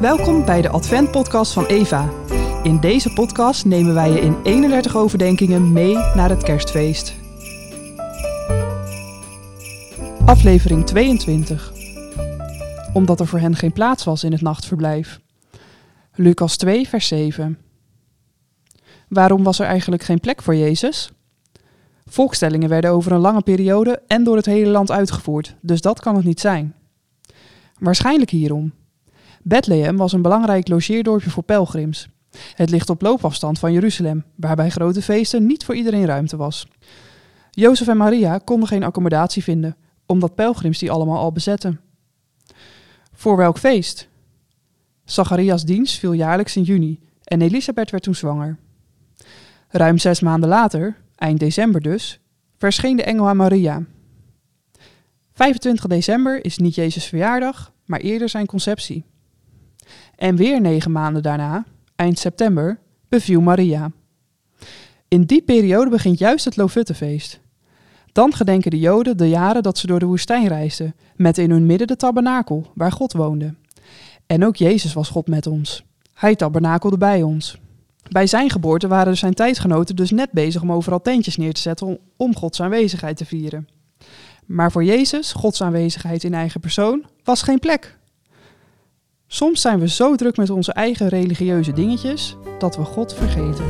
Welkom bij de Advent-podcast van Eva. In deze podcast nemen wij je in 31 overdenkingen mee naar het kerstfeest. Aflevering 22. Omdat er voor hen geen plaats was in het nachtverblijf. Lucas 2, vers 7. Waarom was er eigenlijk geen plek voor Jezus? Volkstellingen werden over een lange periode en door het hele land uitgevoerd, dus dat kan het niet zijn. Waarschijnlijk hierom. Bethlehem was een belangrijk logeerdorpje voor pelgrims. Het ligt op loopafstand van Jeruzalem, waar bij grote feesten niet voor iedereen ruimte was. Jozef en Maria konden geen accommodatie vinden, omdat pelgrims die allemaal al bezetten. Voor welk feest? Zacharias' dienst viel jaarlijks in juni en Elisabeth werd toen zwanger. Ruim zes maanden later, eind december dus, verscheen de engel aan Maria. 25 december is niet Jezus' verjaardag, maar eerder zijn conceptie. En weer negen maanden daarna, eind september, beviel Maria. In die periode begint juist het Lofuttefeest. Dan gedenken de Joden de jaren dat ze door de woestijn reisden, met in hun midden de tabernakel, waar God woonde. En ook Jezus was God met ons. Hij tabernakelde bij ons. Bij zijn geboorte waren zijn tijdgenoten dus net bezig om overal tentjes neer te zetten om Gods aanwezigheid te vieren. Maar voor Jezus, Gods aanwezigheid in eigen persoon, was geen plek. Soms zijn we zo druk met onze eigen religieuze dingetjes dat we God vergeten.